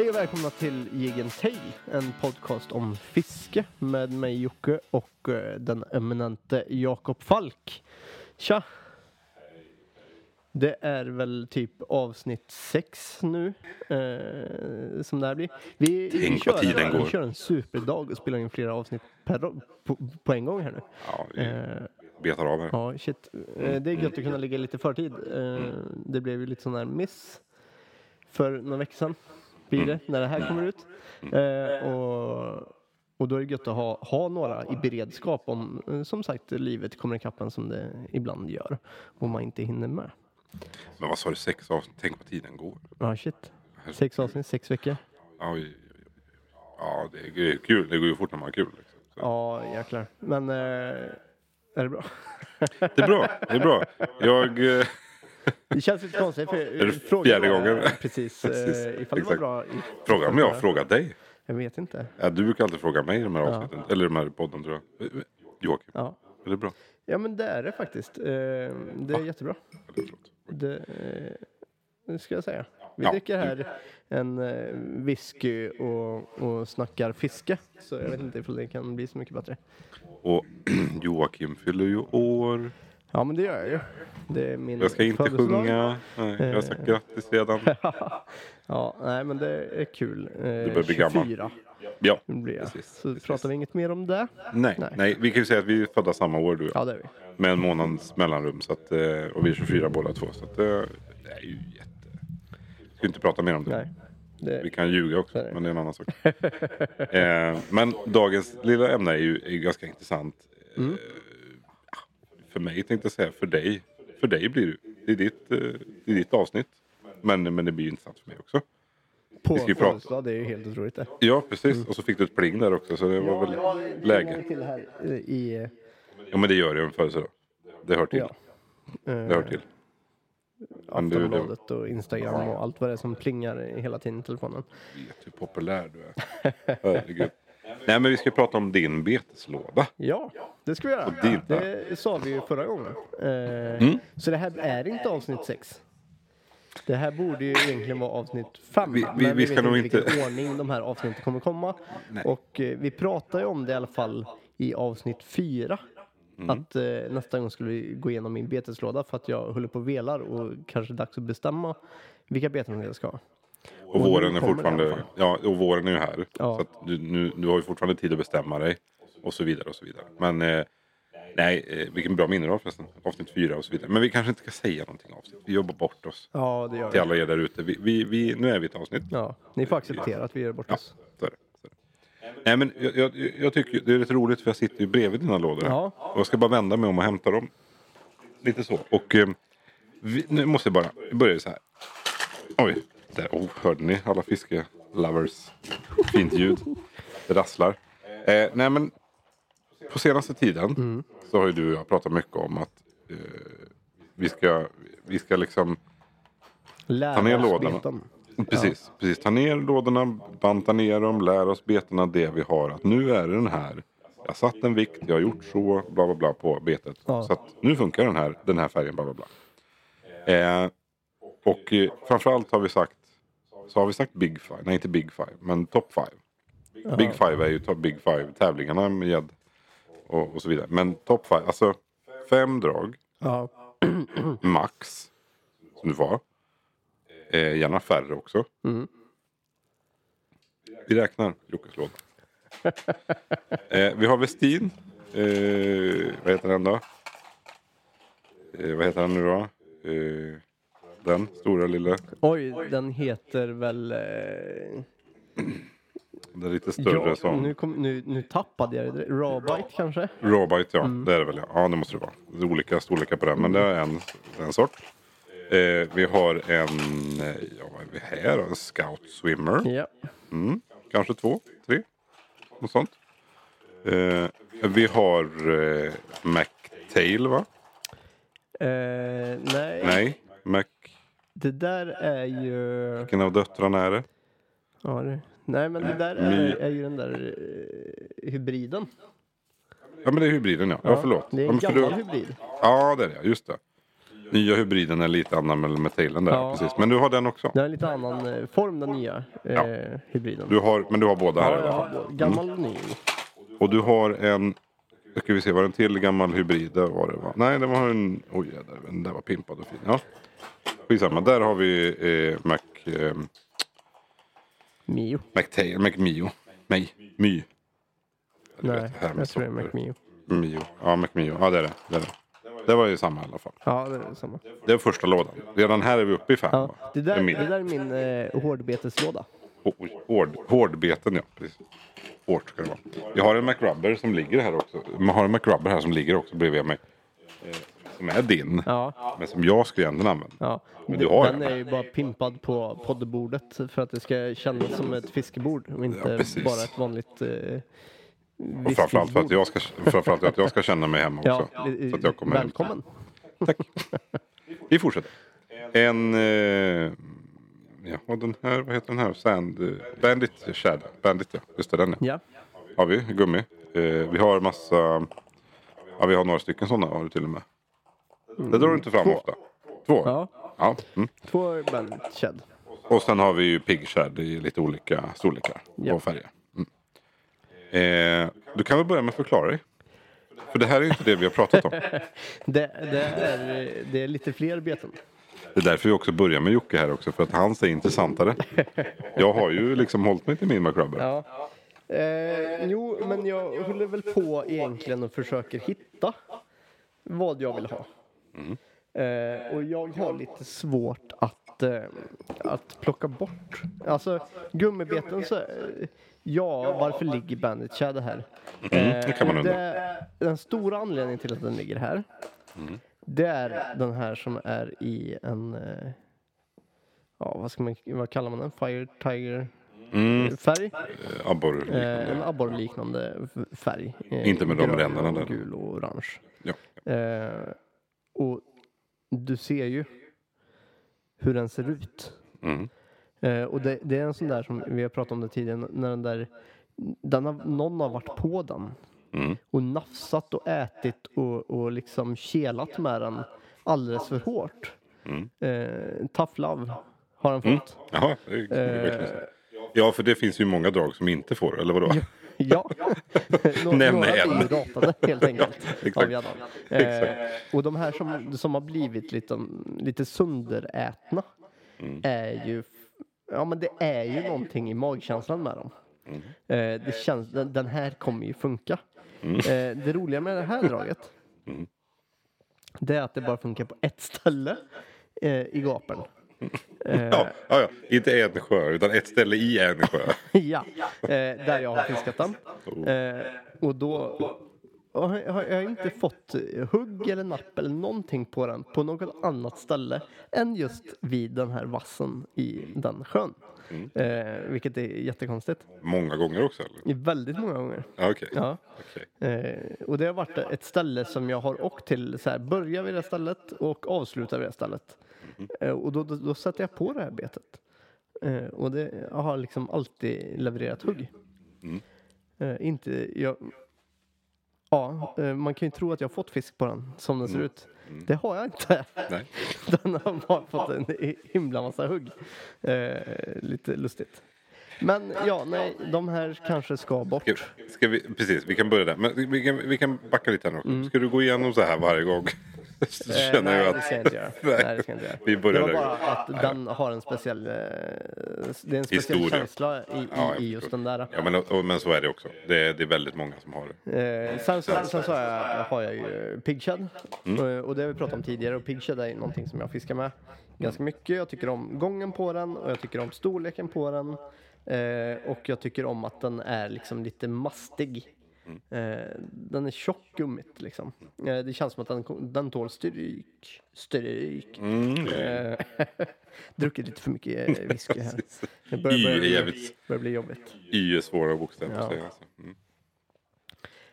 Hej och välkomna till Jigen Tail, en podcast om fiske med mig Jocke och eh, den eminente Jakob Falk. Tja! Det är väl typ avsnitt sex nu eh, som det här blir. Vi, vi, kör, tiden vi går. kör en superdag och spelar in flera avsnitt per, på, på en gång här nu. Ja, vi Eh, betar av här. Ja, shit. Eh, Det är gött att kunna ligga lite förtid. Eh, Det blev ju lite sån här miss för några veckor sedan. Blir det, när det här kommer ut. Eh, Och, och då är det gött att ha, ha några i beredskap om, eh, som sagt, livet kommer ikapp en som det ibland gör. Och man inte hinner med. Men vad sa du, sex avsnitt? Tänk vad tiden går. Ja, shit. Sex avsnitt, sex veckor. Ja, oj. det är kul. Det går ju fort när man har kul. Liksom. Så. Ja, jäklar. Men eh, är det bra? Det är bra. Det är bra. Jag... eh, Det känns lite konstigt. För Är det frågan fjärde var- gången? Precis. Precis, eh, Ifall det var bra. Fråga om jag har frågat dig. Jag vet inte. Ja, du brukar alltid fråga mig i de här avsnitten. Eller de här podden tror jag. Eh, Joakim, Ja. är det bra? Ja men det är det faktiskt. Eh, Det är jättebra. Eller, förlåt. Det, eh, det ska jag säga. Vi Ja. dricker här en eh, whisky och, och snackar fiske. Så jag vet inte ifall det kan bli så mycket bättre. Och Joakim fyller ju år. Ja men det gör jag ju. Det är min Jag ska inte födelsedag. sjunga. Nej, jag har sagt grattis redan. ja, nej men det är kul. Eh, Du börjar bli gammal. 24 Ja, blir jag. Precis, Så precis. pratar vi inget mer om det. nej, Nej. nej. Vi kan ju säga att vi är födda samma år du och jag. Ja det är vi. Med en månads mellanrum. Så att, eh, och vi är 24 båda två. Så att, eh, det är ju jätte... Vi ska inte prata mer om det. Nej. Det, Vi kan ljuga också, men det är en annan sak. eh, men dagens lilla ämne är ju är ganska intressant. Eh, Mm. För mig tänkte jag säga, för dig. För dig blir det det är ditt, eh, det är ditt avsnitt. Men, men det blir ju intressant för mig också. på vi ska prata. det är ju helt otroligt det. Ja, precis. Och så fick du ett pling där också, så det var väl läge. till här eh, i... Ja, men det gör det ju en födelsedag. Det hör till. Ja. Det hör till. Aftonbladet och Instagram och allt vad det är som plingar i hela tiden i telefonen. vet hur populär du är. Herregud. Nej, men vi ska prata om din beteslåda. Ja, det ska vi göra. din- Det sa vi ju förra gången. Eh, Mm. Så det här är inte avsnitt sex. Det här borde ju egentligen vara avsnitt fem. Vi- vi- men vi vi vet inte inte- vilken ordning de här avsnitten kommer komma. Nej. Och eh, vi pratade ju om det i alla fall i avsnitt fyra. Mm. Att eh, nästa gång skulle vi gå igenom min beteslåda för att jag håller på och velar och kanske dags att bestämma vilka beten jag ska ha. Och våren är fortfarande, ja, och våren är ju här. Ja. Så att du, nu, du har ju fortfarande tid att bestämma dig. Och så vidare och så vidare. Men eh, nej, eh, vilken bra minne du har förresten. Avsnitt fyra och så vidare. Men vi kanske inte ska säga någonting avsnitt. Vi jobbar bort oss. Ja, det gör Till vi. alla er där ute. Vi, vi, vi, nu är vi ett avsnitt. Ja, ni får acceptera att vi gör bort Ja, oss. det. Så är det. Nej men jag, jag, jag tycker det är lite roligt för jag sitter ju bredvid dina lådor. här. Ja. Och jag ska bara vända mig om och hämta dem. Lite så. Och eh, vi, nu måste jag bara börja så här. Oj, där, oh, hörde ni alla fiskelovers? Fint ljud. Det rasslar. Eh, nej men på senaste tiden så har ju du och jag pratat mycket om att eh, vi ska, vi ska liksom Lära Ta ner lådorna. beten. Precis, precis. Ta ner lådorna, banta ner dem, lär oss betena det vi har. Att nu är det den här. Jag har satt en vikt, jag har gjort så, bla bla bla på betet. Ja. Så att nu funkar den här, den här färgen, bla bla bla. Eh, och eh, framförallt har vi sagt, så har vi sagt Big Five, nej inte Big Five, men Top Five. Big Five är ju top Big Five tävlingarna med gädd och, och så vidare. Men Top Five, alltså fem drag Ja. max. Som du ha. Eh, gärna färre också. Mm. Vi räknar Jockes låda. eh, vi har Westin. Eh, vad heter den då? Eh, vad heter den nu då? Den stora lilla. Oj, den heter väl... Eh... Den lite större Ja, som. nu, kom, nu, nu tappade jag det. Rawbite kanske? Rawbite ja, Mm. det är det väl ja. Ja det måste det vara. Det är olika storlekar på den men det är en, en sort. Eh, vi har en, eh, ja vad är vi här? En Scout Swimmer. Ja. Mm, kanske två, tre. Något sånt. Eh, vi har eh, McTail va? Eh, nej. Nej. Mac... det där är ju... Vilken av döttrarna är det? Ja, det... Nej, men det där är, är ju den där eh, hybriden. Ja men det är hybriden ja. Ja, förlåt. Det är Ja, en gammal du- hybrid. Ja det är det, just det. Nya hybriden är lite annan med tailen där. Ja. Precis. Men du har den också. Den har lite annan eh, form den nya eh, Ja. hybriden. Du har, men du har båda här ja, jag har gammal och ny. Och du har en... Ska vi se, var det en till gammal hybrid? Där var det va? Nej, det var en... Oj, den där var pimpad och fin. Ja. Skitsamma, där har vi eh, Mac... Eh, Mio. McTail, McMio. Nej, My. Nej, jag tror det är. Mac Mio. Ja, McMio. Ja, det är det. Det, är det. det var ju samma i alla fall. Ja, det är samma. Det är första lådan. Redan här är vi uppe i fem. Ja, det, där, är min. det där är min eh, hårdbeteslåda. Hård, hårdbeten ja. Precis. Hårt ska det vara. Jag har en McRubber som ligger här också. Man har en McRubber här som ligger också bredvid mig. Som är din. Ja, Men som jag skulle egentligen använda. ja. Men du har den den. är ju bara pimpad på poddbordet för att det ska kännas som ett fiskebord och inte Ja, precis. bara ett vanligt eh, Och framförallt för att jag ska, framförallt för att jag ska känna mig hemma också. Ja, så att jag kommer hem. välkommen. Vi fortsätter. En... Eh, ja, och den här, vad heter den här? Sand... eh, Bandit Shad. Bandit ja, just det den ja. Ja, Har vi, gummi. Eh, vi har massa... Ja, vi har några stycken sådana har du till och med. Det drar du inte fram Två. ofta. Två? ja. Ja. Mm. två Bandit Shed. Och sen har vi ju Pig Shad i lite olika storlekar Ja. och färger. Mm. Eh, du kan väl börja med att förklara dig? För det här är inte det vi har pratat om. Det, det, är, det är lite fler beten. Det är därför vi också börjar med Jocke här också. För att hans är intressantare. Jag har ju liksom hållit mig till min McRubber. Ja. Eh, jo, men jag håller väl på egentligen och försöker hitta vad jag vill ha. Eh, och jag har lite svårt att, eh, att plocka bort. Alltså gummibeten så, eh, ja varför ligger Bandit Shadow här? Mm, det kan man undra. det, den stora anledningen till att den ligger här, det är den här som är i en, eh, ja vad ska man, vad kallar man den? Fire Tiger Mm, färg? eh. Eh, en abborrliknande färg. Eh, Inte med de ränderna där. Gul och orange. Ja. Och du ser ju hur den ser ut. Mm. Eh, och det, det är en sån där som vi har pratat om det tidigare, när den där, den har, någon har varit på den Mm. och nafsat och ätit och, och liksom kelat med den alldeles för hårt. Mm. Eh, tough love har den fått. Jaha, det det. Eh, Ja, för det finns ju många drag som inte får, eller vadå? Ja, Nå- Nämn några ju ratade helt enkelt. Exakt. av. Eh, och de här som, som har blivit lite, lite sönderätna Mm. är ju, ja men det är ju någonting i magkänslan med dem. Mm. Eh, det känns, den, den här kommer ju funka. Eh, det roliga med det här draget, Mm. det är att det bara funkar på ett ställe eh, i gapeln. Eh, Ja, ja, ja, inte en sjö, utan ett ställe i en sjö. Ja, eh, där jag har fiskat den. Eh, och då och har har jag inte fått hugg eller napp eller någonting på den på något annat ställe än just vid den här vassen i den sjön. Eh, vilket är jättekonstigt. Många gånger också, eller? Väldigt många gånger. Ja, okej. Ja. Okej. Eh, och det har varit ett ställe som jag har åkt till, så här, börja vid det stället och avsluta vid det stället. Eh, och då, då, då sätter jag på det här betet. Eh, och det har liksom alltid levererat hugg. Mm. Eh, inte, jag, ja, man kan ju tro att jag har fått fisk på den som den ser ut. Det har jag inte. Nej. Den har bara fått en himla massa hugg. Lite lustigt. Men ja, nej, de här kanske ska bort. Ska vi, precis, vi kan börja där. Men vi kan, vi kan backa lite här nu. Mm. Ska du gå igenom så här varje gång? Så Eh, nej, jag det ska jag inte göra. Nej. Det ska jag inte göra. Vi börjar det var bara att den har en speciell, eh, det är en speciell Historia. känsla i, i, Ja, i just den där. Ja, men, och, men så är det också. Det är, det är väldigt många som har det. Eh, sen så, sen så har, jag, har jag ju Pigshed. Mm. Eh, och det har vi pratat om tidigare. Och Pigshed är ju någonting som jag fiskar med ganska mycket. Jag tycker om gången på den och jag tycker om storleken på den. Eh, och jag tycker om att den är liksom lite mastig. Mm. Eh, den är tjock gummit liksom. Eh, det känns som att den, den tål stryk. Stryk. Mm. Eh, druckit lite för mycket whisky här. Det börjar, börjar, bli, jävligt- börjar bli jobbigt. Y är svåra bokstäver Ja. att säga. Alltså. Mm.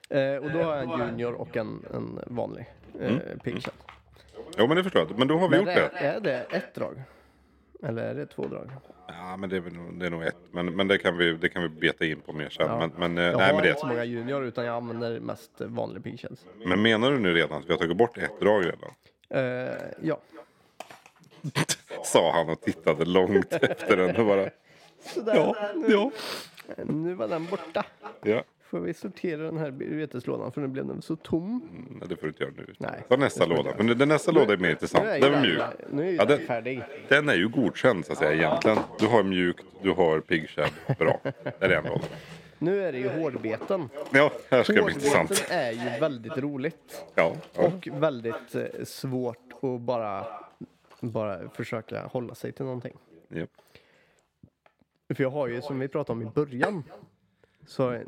Eh, och då har jag en junior och en, en vanlig eh, Mm. Pigshed. Jo, men det förstår jag. Men då har vi Men gjort är, det. är det ett drag? Eller är det två drag? Ja, men det är, väl det är nog ett. Men, men det, kan vi, det kan vi beta in på mer sen. Ja. Men, men, eh, Jag nej, har men, det, inte så många junior utan jag använder mest vanlig Pigshed. men menar du nu redan att vi har tagit bort ett drag redan? Eh, ja, Sa han och tittade långt efter den och bara. sådär. Ja, nu, ja, nu var den borta. ja. Får vi sortera den här beteslådan för nu blev den så tom. Nej, det får du inte göra nu. Nej. Ta nästa låda. Men den nästa låda är mer intressant. Nu är ju Den är mjuk. Nu är Ja, den färdig. Den är ju godkänd så att säga egentligen. Du har mjukt, du har piggkäbb. Bra. Där är en låda. Nu är det ju hårdbeten. Ja, här ska det bli intressant. är ju väldigt roligt. Ja, ja. Och väldigt eh, svårt att bara, bara försöka hålla sig till någonting. ja. För jag har ju, som vi pratade om i början, så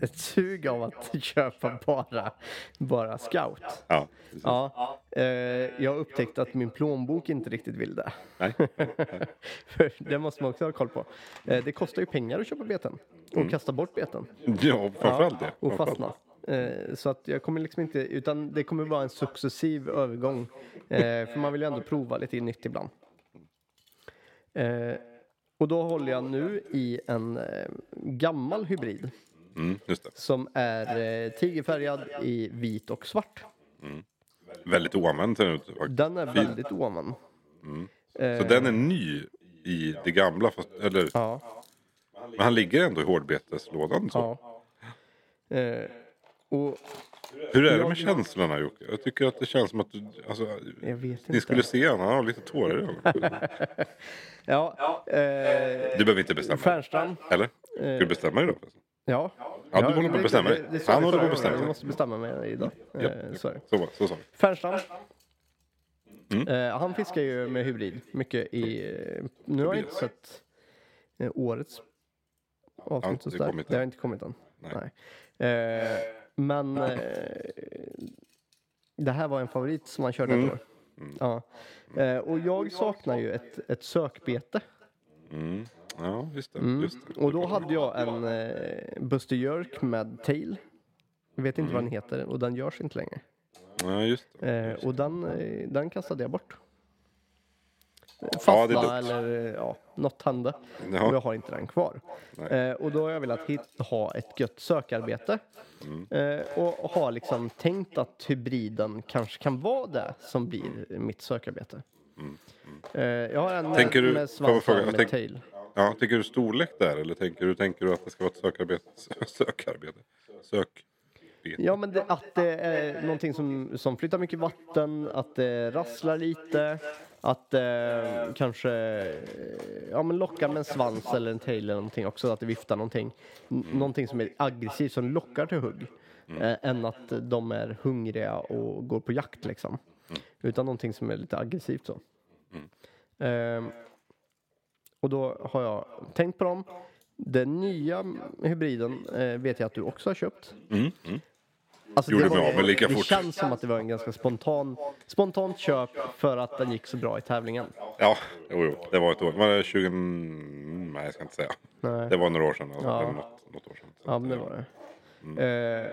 ett sug av att köpa bara, bara scout. ja. precis. Ja, eh, jag har upptäckt att min plånbok inte riktigt vill det. Nej. För det måste man också ha koll på. Eh, det kostar ju pengar att köpa beten och kasta bort beten. Ja, framförallt det. Och fastna. Eh, så att jag kommer liksom inte, utan det kommer vara en successiv övergång. Eh, för man vill ju ändå prova lite nytt ibland. Eh, och då håller jag nu i en eh, gammal hybrid Mm, just det. som är eh, tigerfärgad i vit och svart. Väldigt oanvänd ser den ut. Den är väldigt oanvänd. Eh, Så den är ny i det gamla. Fast, eller, Ja, men han ligger ändå i hårdbeteslådan. Så. ja. Eh, och Hur är det Jag- med känslorna Jocke? Jag tycker att det känns som att du, alltså, jag vet ni inte. skulle se honom. Han har lite tårar i ögonen. Ja, eh, Du behöver inte bestämma. Färnstrand. Eller? Ska du bestämma dig då? förresten? Ja. Ja, du håller på att bestämma dig. Han håller på att bestämma sig. Jag måste bestämma mig idag. Ja. Eh, så är det. Så, var- så sa vi. Mm. Eh, han fiskar ju med hybrid mycket i... eh, Nu har jag inte sett eh, årets avsnitt. det så kommit det har inte kommit än. Nej. Nej. Eh, men eh, det här var en favorit som han körde Mm. ett år. Ja. Eh, och jag saknar ju ett, ett sökbete. Mm. Ja, just det. Mm. Just det. Och då hade jag en eh, Buster Jerk med tail. Jag vet inte vad Mm. den heter och den görs inte längre. Ja, just det. Eh, och den, eh, den kastade jag bort. Ja, Fastna dumt. eller eh, ja, något hände. Ja. Och jag har inte den kvar. Eh, och då har jag velat hit, ha ett gött sökarbete. Mm. Eh, och har liksom tänkt att hybriden kanske kan vara det som blir mitt sökarbete. Eh, jag har en med, Mm. Tänker du- med får jag svans fråga? och en Jag med tänk- tail. Ja, tänker du storlek där eller tänker du, tänker du att det ska vara ett sökarbete? Sökarbete? Sök? Ja, men det, att det är någonting som, som flyttar mycket vatten, att det rasslar lite, att det kanske ja, men lockar med en svans eller en tail eller någonting också, att det viftar någonting. N- Någonting som är aggressivt, som lockar till hugg. Eh, än att de är hungriga och går på jakt liksom. Utan någonting som är lite aggressivt så. Ehm, och då har jag tänkt på dem. Den nya hybriden eh, vet jag att du också har köpt. Mm. Mm. Alltså, Gjorde det, mig av med lika det fort. känns som att det var en ganska spontan, spontant köp för att den gick så bra i tävlingen. Ja, jo, jo. Det var ett år. Var det 20... mm, Nej, jag ska inte säga. Nej. Det var några år sedan. Alltså. Ja. Något, något år sedan. Så Ja, men det var det. Eh,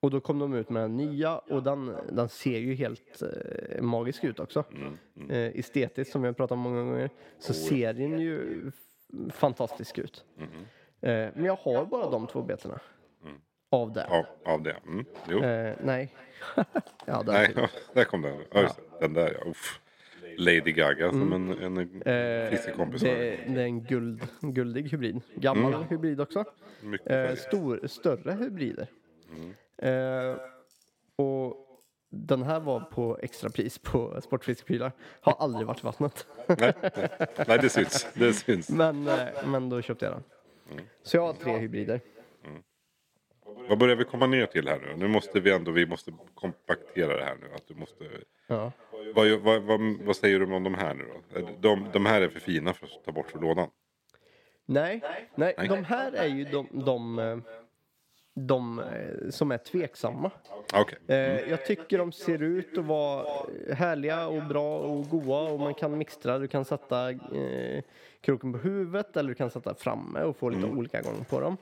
och då kom de ut med den nya och den, den ser ju helt eh, magisk ut också. Mm, Eh, estetiskt, som vi har pratat om många gånger, så ser den ju fantastisk ut. mm, Eh, men jag har bara de två betena. Av det. Av, av det. Mm. Jo. Eh, nej. ja, den Nej, ja, där kom den. Ja, just det. Den där ja. Uff. Lady Gaga som en, en Mm. Eh, fiskekompis har. det, det är en guld, guldig hybrid. Gammal Mm. hybrid också. Mycket Eh, färg. stor, större hybrider. Mm. Eh, och den här var på extrapris på Sportfiskeprylar. Har aldrig varit i vattnet. Nej, nej. nej, det syns. Det syns. men, eh, men då köpte jag den. Mm. Så jag har tre hybrider. Vad börjar vi komma ner till här nu? Nu måste vi ändå vi måste kompaktera det här nu. Att du måste, Ja. vad, vad, vad, vad säger du om de här nu då? De, de här är för fina för att ta bort ur lådan. Nej, nej, Nej. de här är ju de, de, eh, de eh, som är tveksamma. Ah, Okej. Eh, jag tycker de ser ut att vara härliga och bra och goa och man kan mixtra. Du kan sätta eh, kroken på huvudet eller du kan sätta framme och få lite olika gång på dem.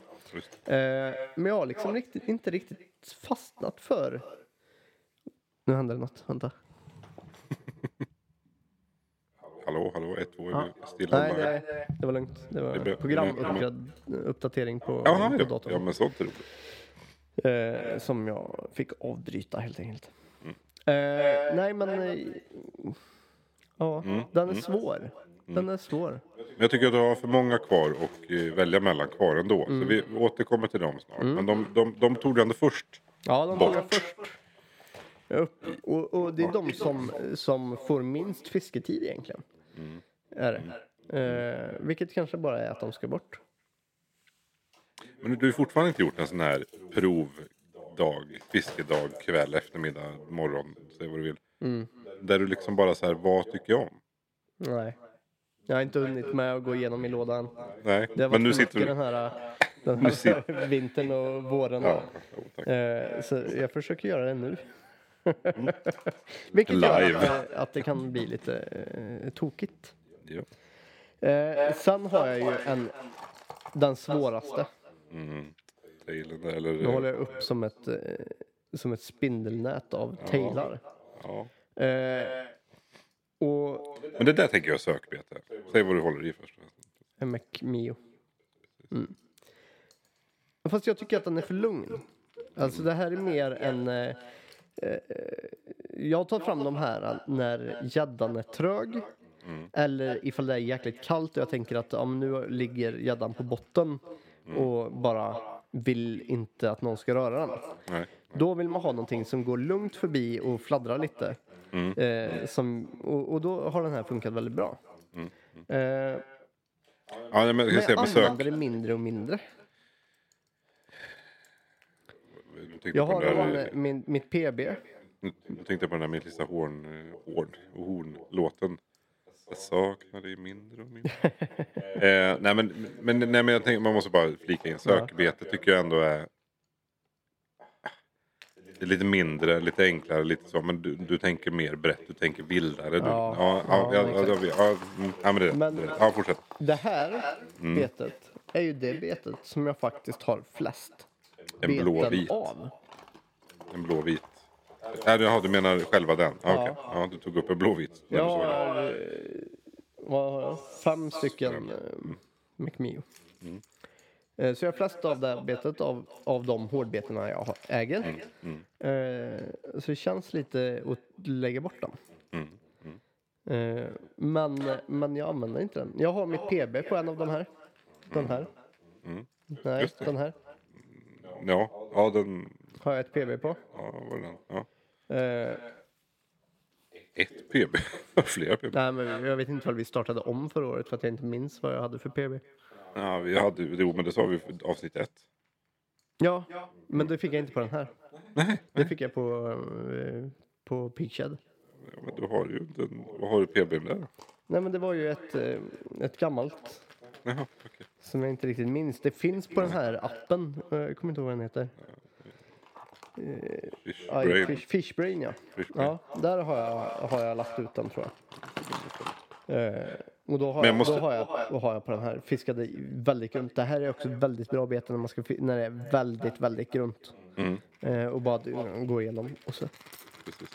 Eh, men jag har liksom riktigt, inte riktigt fastnat för... Nu händer det något, vänta. Hallå, hallå, ett, två, Ja. stilla? Nej, det, det var lugnt. Det var Det programuppdatering på, Jaha, på ja, datorn. ja, men sånt är roligt. Eh, som jag fick avbryta helt enkelt. Eh, nej, men... eh, ja, Mm, den är svår. Den är svår. Men jag tycker att du har för många kvar och eh, välja mellan kvar ändå. Mm. Så vi återkommer till dem snart. Men de, de, de tog du ändå först. Ja, de tog jag först. Upp. Och, och det är de som, som får minst fisketid egentligen. Mm. Är det. Eh, vilket kanske bara är att de ska bort. Men du har fortfarande inte gjort en sån här provdag, fiskedag, kväll, eftermiddag, morgon, säg vad du vill. Mm. Där du liksom bara så här, vad tycker jag om? Nej. Jag har inte hunnit med att gå igenom i lådan. Nej, Det har men nu sitter du... den här, den Nu sitter- här vintern och våren. Ja, tack. Eh, så jag försöker göra det nu. Vilket gör Live. att, eh, att det kan bli lite eh, tokigt. Ja. Eh, sen har jag ju en, den svåraste. Mm. Tailen eller... Nu håller jag upp som ett, eh, som ett spindelnät av tailar. Ja. Eh, och Men det där tänker jag sökbete. Säg vad du håller i först. en Mac Mio. Mm. Fast jag tycker att den är för lugn. Alltså det här är mer en... Eh, eh, jag tar fram de här när gäddan är trög. Eller ifall det är jäkligt kallt och jag tänker att ja, nu ligger gäddan på botten och bara vill inte att någon ska röra den. Nej. Då vill man ha någonting som går lugnt förbi och fladdrar lite. Mm. Eh, som, och, och då har den här funkat väldigt bra. Eh, Ja, men men jag använder det mindre och mindre. Du tänkte Jag på har den en, där, min, mitt PB. du tänkte på den där med Lisa Horn, eh, Horn, Horn-låten. Jag saknar dig mindre och mindre. eh, nej, men, men, nej men jag tänker man måste bara flika in. Sökbete tycker jag ändå är det är lite mindre, lite enklare, lite så. Men du, du tänker mer brett, du tänker vildare. Du, Ja, ja, ja, ja, ja, ja, ja, mm, ja, men det, Men- det, ja, fortsätt. Det här Mm. betet är ju det betet som jag faktiskt har flest En beten blåvit. av. En blåvit. Ja, jaha, du menar själva den? Ja, Ja. okej. ja du tog upp en blåvit. Jag har eh, vad har jag? fem stycken eh, McMio. Mm. Eh, Så jag har flest av det här betet av, av de hårdbetorna jag har, äger. Mm, Eh, Så det känns lite att lägga bort dem. Mm, Eh, Men, men jag använder inte den. Jag har mitt PB på en av de här. Den här. Mm. Nej, Just det. den här Ja, ja den... har jag ett PB på. Ja, var den? Ja. Eh, Ett PB. Flera PB. nej, men jag vet inte vad vi startade om förra året för att jag inte minns vad jag hade för PB. Ja, vi hade, jo, men det sa vi för avsnitt ett. Ja, men det fick jag inte på den här. Nej, Det fick jag på, eh, på Peakshed. ja, men du har ju inte en... Vad har du PB med? Nej, men det var ju ett, eh, ett gammalt Jaha, okej. som jag inte riktigt minns. Det finns på den här appen. Eh, Jag kommer inte ihåg vad den heter. Fish Aj, brain. Fish, Fishbrain, ja. Fish brain. Ja, där har jag, har jag lagt ut den tror jag. Eh, och då har, jag måste- då, har jag, då har jag på den här fiskade väldigt grunt. Det här är också väldigt bra bete när, man ska, när det är väldigt, väldigt grunt. Mm, Eh, och bara gå igenom. Och så. precis.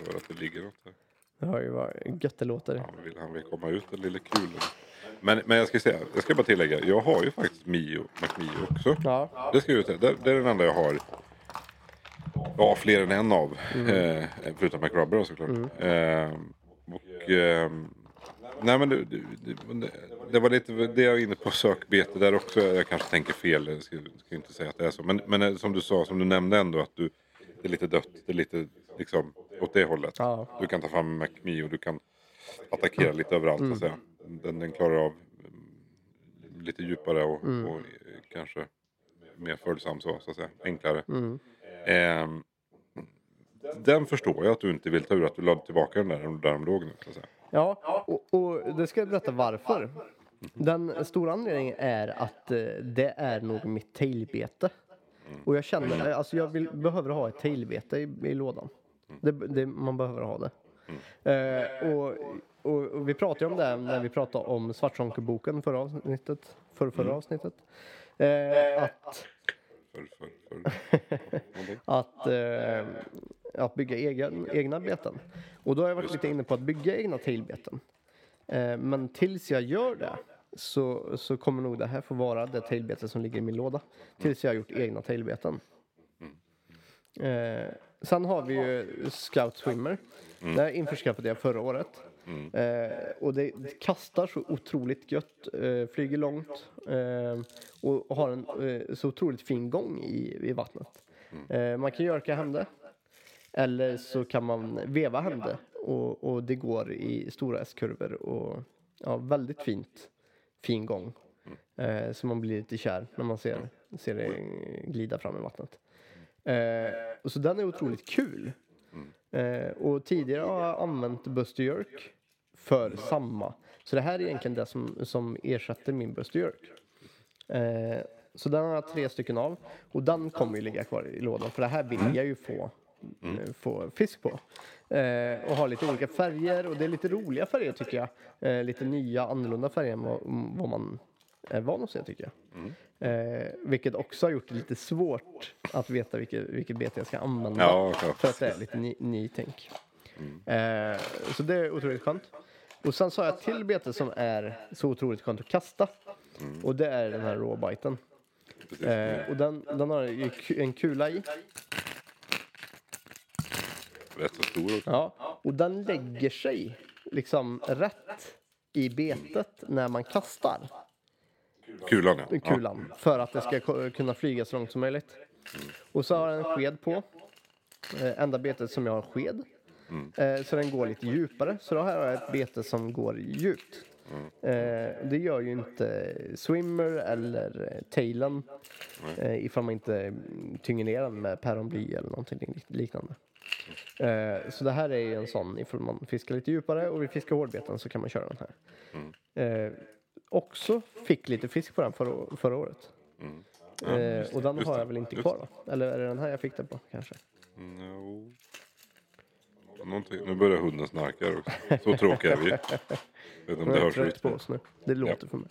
Jag hör att det ligger något här. Det har ju varit gött det låter. Han vill, han vill komma ut den lilla kulen. Men, men jag ska säga, jag ska bara tillägga. Jag har ju faktiskt Mio, McMio också. Ja, Det ska jag säga. Det, det är den enda jag har. Ja, fler än en av. Eh, förutom McRubber såklart. Eh, och... Eh, nej men det, det, det, det var lite det jag var inne på sökbete där också. Jag kanske tänker fel. Jag ska, ska inte säga att det är så. Men, men eh, som du sa, som du nämnde ändå att du... Det är lite dött. Det är lite liksom åt det hållet. Ja. Du kan ta fram McMio. Du kan attackera lite överallt. Så att säga. Den, den klarar av mm, lite djupare och, och eh, kanske mer följsam så, så att säga. Enklare. mm. Ehm, den förstår jag att du inte vill ta ur, att du lade tillbaka den där, där de låg nu. Så att säga. ja och, och det ska jag berätta varför. Den stora anledningen är att eh, det är nog mitt tailbete. Och jag känner, alltså jag vill, behöver ha ett tailbete i, i lådan. Det, det, man behöver ha det. Eh, och, och, och vi pratade om det när vi pratade om Svartsonkerboken förra avsnittet. För, förra avsnittet. Eh, att För, för, för. Någonting. att, eh, att bygga egen, egna beten. Och då har jag varit lite inne på att bygga egna tailbeten. Eh, men tills jag gör det så, så kommer nog det här få vara det tailbete som ligger i min låda. Tills jag har gjort egna tailbeten. Eh, sen har vi ju Scout Swimmer. Mm. Det här införskaffade jag förra året. Eh, och det, det kastar så otroligt gött, eh, flyger långt eh, och har en eh, så otroligt fin gång i, i vattnet. Mm. Eh, man kan görka hem det. Eller så kan man veva hem det. Och, och det går i stora S-kurvor och ja, väldigt fint, fin gång. Eh, så man blir lite kär när man ser, ser det glida fram i vattnet. Eh, och så den är otroligt kul. Eh, och tidigare har jag använt Buster Jerk för samma. Så det här är egentligen det som, som ersätter min Buster Jerk. Eh, så den har jag tre stycken av. Och den kommer ju ligga kvar i lådan. För det här vill jag ju få, eh, få fisk på. Eh, och har lite olika färger. Och det är lite roliga färger tycker jag. Eh, lite nya, annorlunda färger än vad, vad man är van att se tycker jag. Eh, vilket också har gjort det lite svårt att veta vilket, vilket bete jag ska använda. Ja. För att det är lite ny, nytänk. Eh, så det är otroligt skönt. Och sen så har jag ett till bete som är så otroligt skönt att kasta. Och det är den här råbiten. Eh, och den, den har en kula i. Rätt så stor också. Ja, och den lägger sig liksom rätt i betet när man kastar Kulan ja. ja. kulan. För att det ska kunna flyga så långt som möjligt. Och så har den en sked på. Eh, enda betet som jag har sked. Eh, så den går lite djupare. Så då har jag ett bete som går djupt. Eh, det gör ju inte swimmer eller eh, tailen. Eh, ifall man inte mm, tynger ner den med päronbly eller någonting lik- liknande. Eh, så det här är ju en sån ifall man fiskar lite djupare och vill fiska hårdbeten så kan man köra den här. Eh, också fick lite fisk på den förra, förra året. Eh, och den just har det, jag väl inte kvar va? Eller är det den här jag fick den på kanske? No. Någonting. Nu börjar hunden snarka här också. Så tråkiga är vi. Vet inte om Jag det hörs trött på oss nu. Det låter för mig.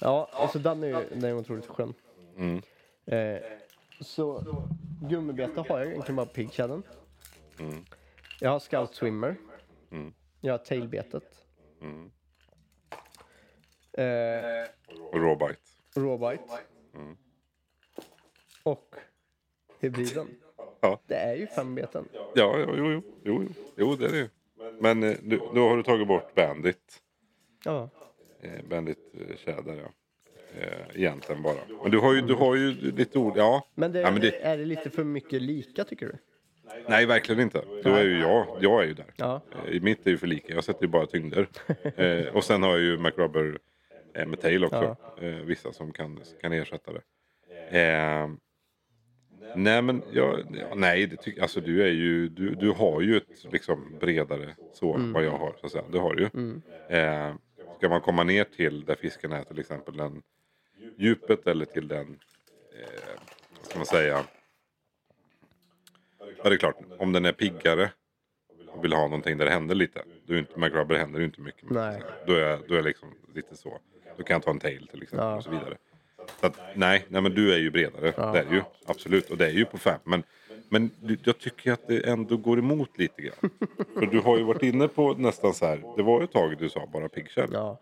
Ja, alltså den är ju den är otroligt skön. Mm. Eh, så gummibete har jag egentligen bara piggkällen. Mm. Jag har scout swimmer. Mm. Jag har tailbetet. Mm. Eh, rawbite. rawbite. Mm. Och hybriden. Ja. Det är ju fem beten. Ja, ja, jo, jo, jo, jo, jo, det är det ju. Men eh, nu, då har du tagit bort bandit. Ja. Eh, bandit tjäder, ja. Eh, egentligen bara. Men du har ju, du har ju lite ord, ja. Men, det, ja, men det, är det lite för mycket lika tycker du? nej, verkligen inte. Då är ju jag, jag är ju där. Ja. Eh, mitt är ju för lika, jag sätter ju bara tyngder. Eh, och sen har jag ju McRubber med tail också. Eh, vissa som kan, kan ersätta det. Eh, nej men, jag, ja, nej, det tycker, alltså du är ju, du, du har ju ett liksom bredare så än vad jag har så att säga. Det har du ju. Eh, ska man komma ner till där fisken är till exempel den djupet eller till den, eh, vad ska man säga. Ja det är klart, om den är piggare och vill ha någonting där det händer lite. Är inte, McRubber händer ju inte mycket. Nej. Då är, då är liksom lite så. Då kan jag ta en tail till exempel Ja. och så vidare. Så att, nej, nej men du är ju bredare. Det är ju. Absolut. Och det är ju på fem. Men, men jag tycker att det ändå går emot lite grann. För du har ju varit inne på nästan så här. Det var ju ett tag du sa bara piggkäll. Ja.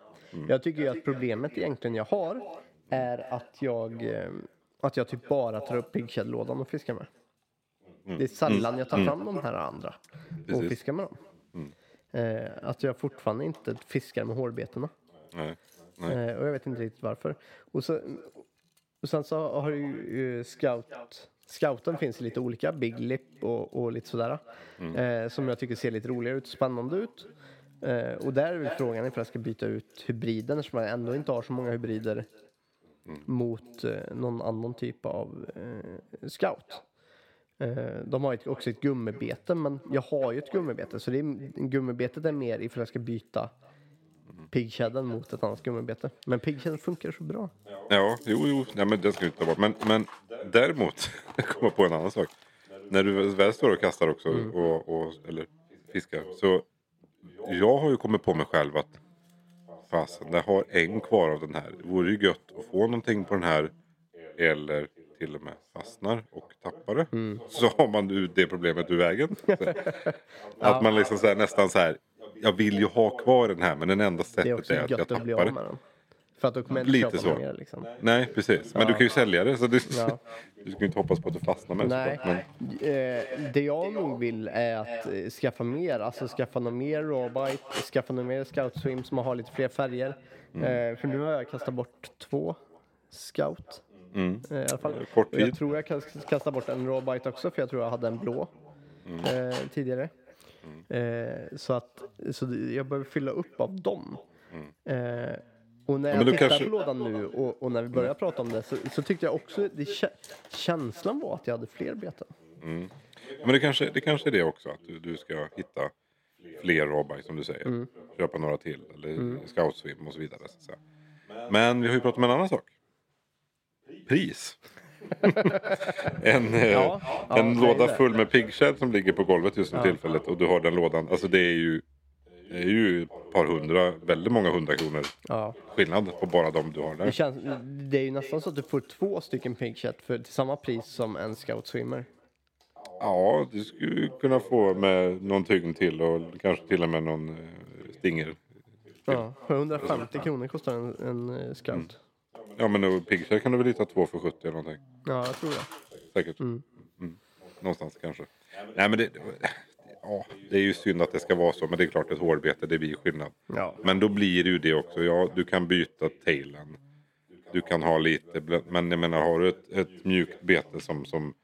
Jag tycker ju att problemet egentligen jag har är att jag, eh, att jag typ bara tar upp piggkällådan och fiskar med. Det är sällan jag tar fram de här andra och Precis. fiskar med dem. Eh, att jag fortfarande inte fiskar med hårbetena. Nej. Eh, och jag vet inte riktigt varför. Och, så, och sen så har ju Scout Scouten finns i lite olika, Big Lip och, och lite sådär. Eh, som jag tycker ser lite roligare ut, spännande ut. Eh, och där är väl frågan ifall jag ska byta ut hybriden eftersom jag ändå inte har så många hybrider mot eh, någon annan typ av eh, Scout. Eh, de har ju också ett gummibete men jag har ju ett gummibete så det är, gummibetet är mer ifall jag ska byta piggkedden mot ett annat gummibete. Men piggkedden funkar så bra. Ja, jo, jo. Nej, men den ska vi inte ta bort. Men, men däremot, jag kommer på en annan sak. När du väl står och kastar också, och, och, eller fiskar. Så jag har ju kommit på mig själv att fasen, jag har en kvar av den här. Det vore ju gött att få någonting på den här. Eller till och med fastnar och tappar det. Så har man nu det problemet ur vägen. att man liksom så här, nästan så här. Jag vill ju ha kvar den här men den enda Det är sättet också är, att jag gött att bli tappar av det. med den. För att då kommer jag inte Lite köpa så. mer liksom. Nej, precis. Men du kan ju sälja det. Så du, Ja. du ska ju inte hoppas på att du fastnar med det. Nej, såklart, Men, eh, det jag nog vill är att eh, skaffa mer, alltså skaffa något mer rawbite, skaffa något mer scout swim som har lite fler färger. Eh, för nu har jag kastat bort två scout. mm. I alla fall. Kort Och jag tid. tror jag kan kasta bort en rawbite också för jag tror jag hade en blå eh, tidigare. Eh, så att så jag behöver fylla upp av dem. Eh, och när jag tittar kanske- på lådan nu och, och när vi började prata om det så, så tyckte jag också, det, kä- känslan var att jag hade fler beten. men det kanske, det kanske är det också. Att du, du ska hitta fler rawbite som du säger. Mm. Köpa några till. Eller scout swim och så vidare. Så. Men vi har ju pratat om en annan sak. Pris. en eh, Ja, ja, en det låda det. full med piggshed som ligger på golvet just för tillfället. Och du har den lådan. Alltså det är ju, det är ju ett par hundra, väldigt många hundra kronor Ja. skillnad på bara de du har Det, där. känns, det är ju nästan så att du får två stycken pigchat för till samma pris som en scout swimmer. Ja, du skulle ju kunna få med någon tyngd till och kanske till och med någon eh, stinger. Ja, för 150 kronor kostar en, en eh, scout. Ja men piggshed kan du väl hitta två för 70 eller någonting. Ja, jag tror det. Säkert. Mm. Någonstans kanske. Nej men det, ja, det är ju synd att det ska vara så. Men det är klart ett hårdbete det blir skillnad. Ja. Men då blir det ju det också. Ja, du kan byta tailen. Du kan ha lite. Men jag menar har du ett, ett mjukt bete som, som,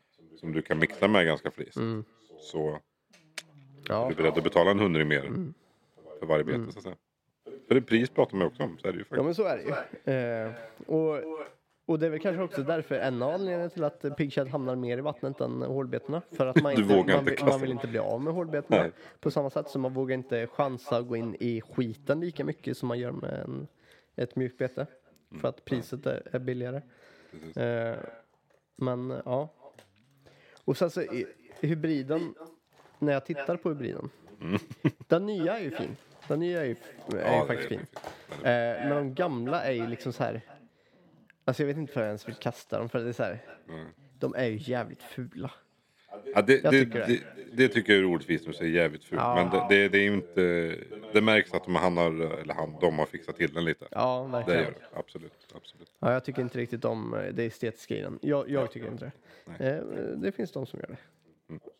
som du kan mixa med ganska friskt. Så är Ja. du beredd att betala en hundring mer för varje bete så att säga. För pris pratar man ju också om. Så är det ju ja, faktiskt. men så är det ju. Eh, och, och det är väl kanske också därför en av anledningarna till att pigchat hamnar mer i vattnet än hårdbetena. För att man, Du inte, vågar man, inte vill, kasta man vill inte bli av med hårdbetena. Nej. På samma sätt som man vågar inte chansa att gå in i skiten lika mycket som man gör med en, ett mjukt bete. För att priset är, är billigare. Precis. Eh, men eh, ja. Och sen så i, hybriden, när jag tittar på hybriden. Den nya är ju fin. Den nya är ju, är ju det faktiskt är fin. Eh, men de gamla är ju liksom så här. Alltså jag vet inte för jag ens vill kasta dem för det är så här. Mm. De är ju jävligt fula. Ja, det, Jag det, tycker det. det, det tycker jag är roligt du säger jävligt fult. Ja. Men det, det, det är ju inte... Det märks att de, han har, eller han, de har fixat till den lite. Ja, Det verkligen. gör det. Absolut. absolut. Ja, jag tycker inte riktigt om eh, det estetiska i den. Jag, jag tycker inte det. Eh, det finns de som gör det.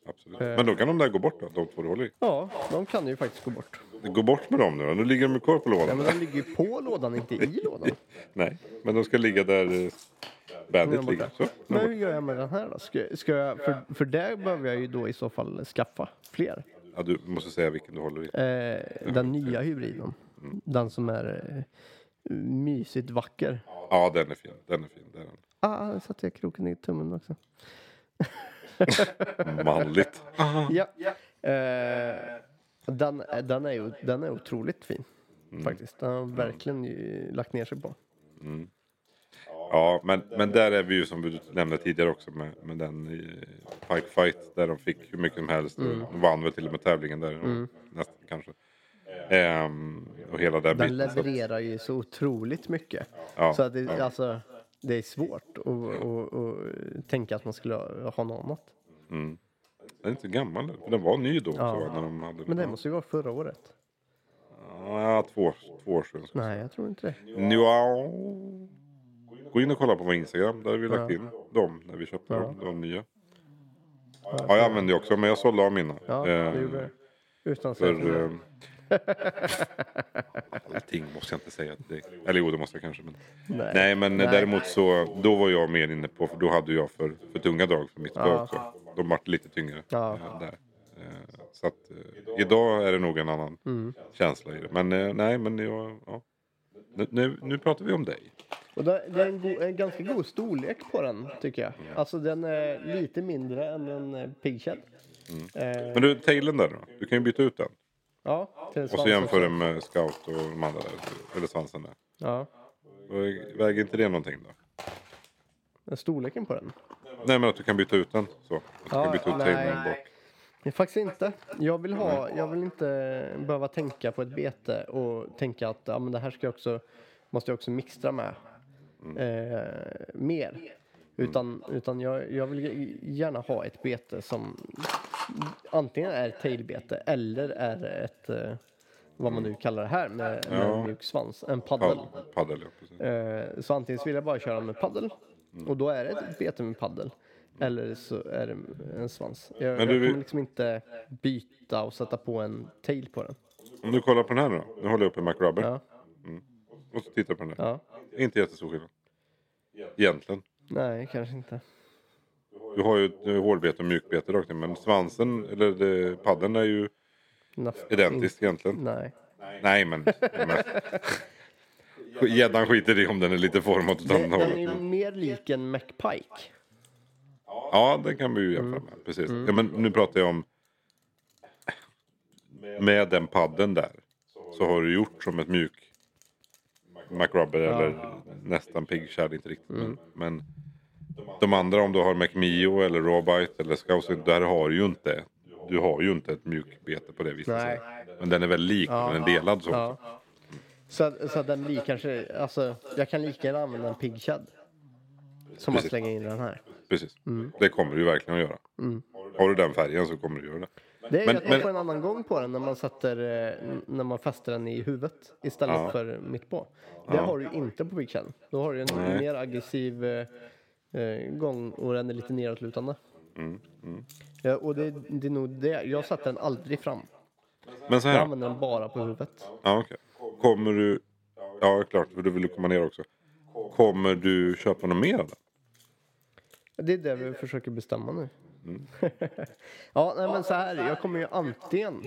Mm, absolut. Men då kan de där gå bort då, de två du håller i. Ja, de kan ju faktiskt gå bort. Gå bort med dem nu då. Nu ligger de ju kvar på Ja, lådan. men de ligger ju på lådan, inte i lådan. Nej, men de ska ligga där eh, Bandit Ja, ligger. Så. Men hur gör jag med den här då? Ska, ska jag, för, för där behöver jag ju då i så fall skaffa fler. Ja, du måste säga vilken du håller i. Eh, den nya hybriden. Den som är eh, mysigt vacker. Ja, den är fin. Den är fin. Den Ah, där satte jag kroken i tummen också. manligt. Ja. Eh, den, den, är ju, den är otroligt fin. Faktiskt. Den har verkligen ju lagt ner sig på. Ja, men, men där är vi ju som du nämnde tidigare också med, med den eh, Pike Fight. Där de fick hur mycket som helst. Mm. De vann väl till och med tävlingen där. Nästan kanske. Ehm, och hela den, Den biten. Så, att- levererar ju så otroligt mycket. Ja, så att det, ja. alltså, det är svårt att, tänka att man skulle ha ha något annat. den är inte gammal. För den var ny då. Ja. Så, när de hade, Men det måste ju vara förra året. Ja, två, två år sedan. Nej, jag tror inte det. Ja. Gå in och kolla på vår Instagram. Där har vi lagt in dem när vi köpte Ja. dem. De nya. Ja, jag använde ju också. Men jag sålde av mina. Ja, Eh, det gjorde det. Utan säga till För... eh, allting måste jag inte säga. till dig. Eller jo, det måste jag kanske. Men... Nej. Nej, men Nej. däremot så. Då var jag mer inne på. För då hade jag för, för tunga drag för mitt Ja. också. De vart lite tyngre. Ja. eh, Där. Eh, Så att eh, idag är det nog en annan Mm. känsla i det. Men nej, men jag... Ja. Nu, nu, nu pratar vi om dig. Och det det är en, go, en ganska god storlek på den tycker jag. Alltså den är lite mindre än en eh, pigshed. Eh, Men du, tailen där då? Du kan ju byta ut den. Ja, Och så jämför den med scout och de andra där. Eller svansen där. Ja, Och Väger inte det någonting då? men storleken på den. Nej men att du kan byta ut den så. Att du Ja, kan byta ut nej. bak. Nej, Faktiskt inte. Jag vill, ha, jag vill inte behöva tänka på ett bete och tänka att ja, men det här ska jag också, måste jag också mixtra med eh, mer. Utan, utan jag, jag vill gärna ha ett bete som antingen är ett tailbete eller är ett, eh, vad man nu kallar det här med, med Ja. en mjuk svans, en paddel. Paddel, ja. Eh, så antingen vill jag bara köra med paddel Mm. och då är det ett bete med paddel. Eller så är det en svans. Jag, Men du jag kommer liksom inte byta och sätta på en tail på den. Om du kollar på den här nu då. Nu håller jag upp en MacRubber. Ja, Och så tittar på den där. ja. Inte jättestor skillnad. Egentligen. Nej, kanske inte. Du har ju eh, hårdbete och mjukbete rakt in. Men svansen, eller det, paddeln är ju identisk egentligen. Nej. Nej men. men- Gäddan skiter i om den är lite formad åt Den, andra den är hållet. ju mer lik en McPike. Ja, det kan vi ju jämföra med. Precis. Ja, men nu pratar jag om. Med den padden där. Så har du gjort som ett mjuk. MacRubber eller nästan Pigshad, inte riktigt. Men, men de andra om du har MacMio eller Rawbite eller Scouse. Där har du ju inte. Du har ju inte ett mjukbete på det viset. Nej. Men den är väl lik, men den är delad så. Ja. Så, att- så att den blir kanske, alltså jag kan lika gärna använda en Pig. Som att Precis. slänga in den här. Precis. Det kommer du ju verkligen att göra. Har du den färgen så kommer du göra det. Det är Men- ju att man men- får en annan gång på den när man sätter, eh, när man fäster den i huvudet istället Ja. för mitt på. Det har du inte på Big Chad. Då har du en Nej. mer aggressiv eh, gång och den är lite neråtlutande. Mm, Ja, och det, det är nog det. Jag sätter den aldrig fram. Men så Jag här. använder den bara på huvudet. Ja, okej. Kommer du... Ja, klart, för du vill komma ner också. Kommer du köpa något mer? Det är det vi försöker bestämma nu. Mm. ja, nej, men så här. Jag kommer ju antingen...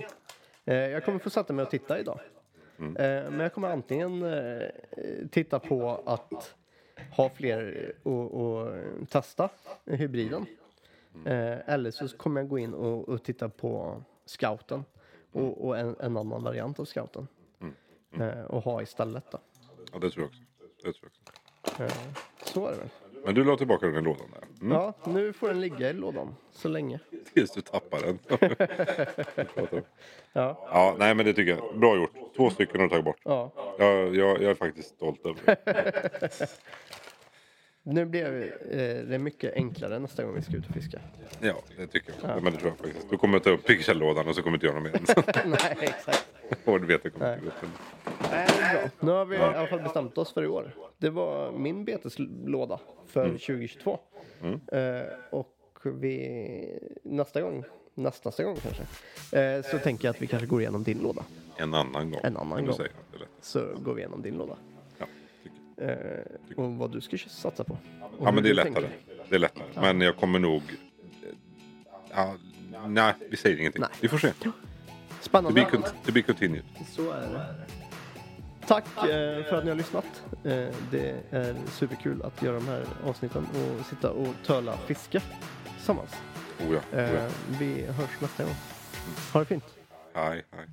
Eh, jag kommer få sätta mig och titta idag. Mm. Eh, men jag kommer antingen eh, titta på att ha fler och, och testa hybriden. Mm. Eh, eller så kommer jag gå in och, och titta på scouten. Och, och en, en annan variant av scouten. Mm. Eh, och ha istället då. Ja, det tror jag också. Det tror jag också. Eh, så är det väl. Men du la tillbaka den i lådan där. Mm. Ja, nu får den ligga i lådan så länge. Tills du tappar den. Ja, ja, nej men det tycker jag. Bra gjort. Två stycken har du tagit bort. ja. Jag, jag, jag är faktiskt stolt över det. Nu blir eh, det mycket enklare nästa gång vi ska ut och fiska. Ja, det tycker jag. Men det tror jag faktiskt. Du kommer ta upp piggskäll-lådan och så kommer du inte göra något mer. Nej, exakt. Hårdvete kommer Nej. inte gå upp. Nej, det är bra. Nu har vi i alla fall bestämt oss för i år. Det var min beteslåda för 2022. Eh, och vi, nästa gång, nästnästa gång kanske, eh, så tänker jag att vi kanske går igenom din låda. En annan gång. En annan gång. säga. Det. Så går vi igenom din låda. Ja, tycker. Eh, och vad du ska satsa på. Och Ja men det är lättare. tänker. Det är lättare. Men jag kommer nog... Ja, nej, vi säger ingenting. Nej. Vi får se. To Spännande. be, con- to be continued. Så är det. Tack eh, för att ni har lyssnat. Eh, det är superkul att göra de här avsnitten och sitta och töla fiske tillsammans. Oh ja, oh ja. Eh, vi hörs nästa gång. Ha det fint. Hej, hej.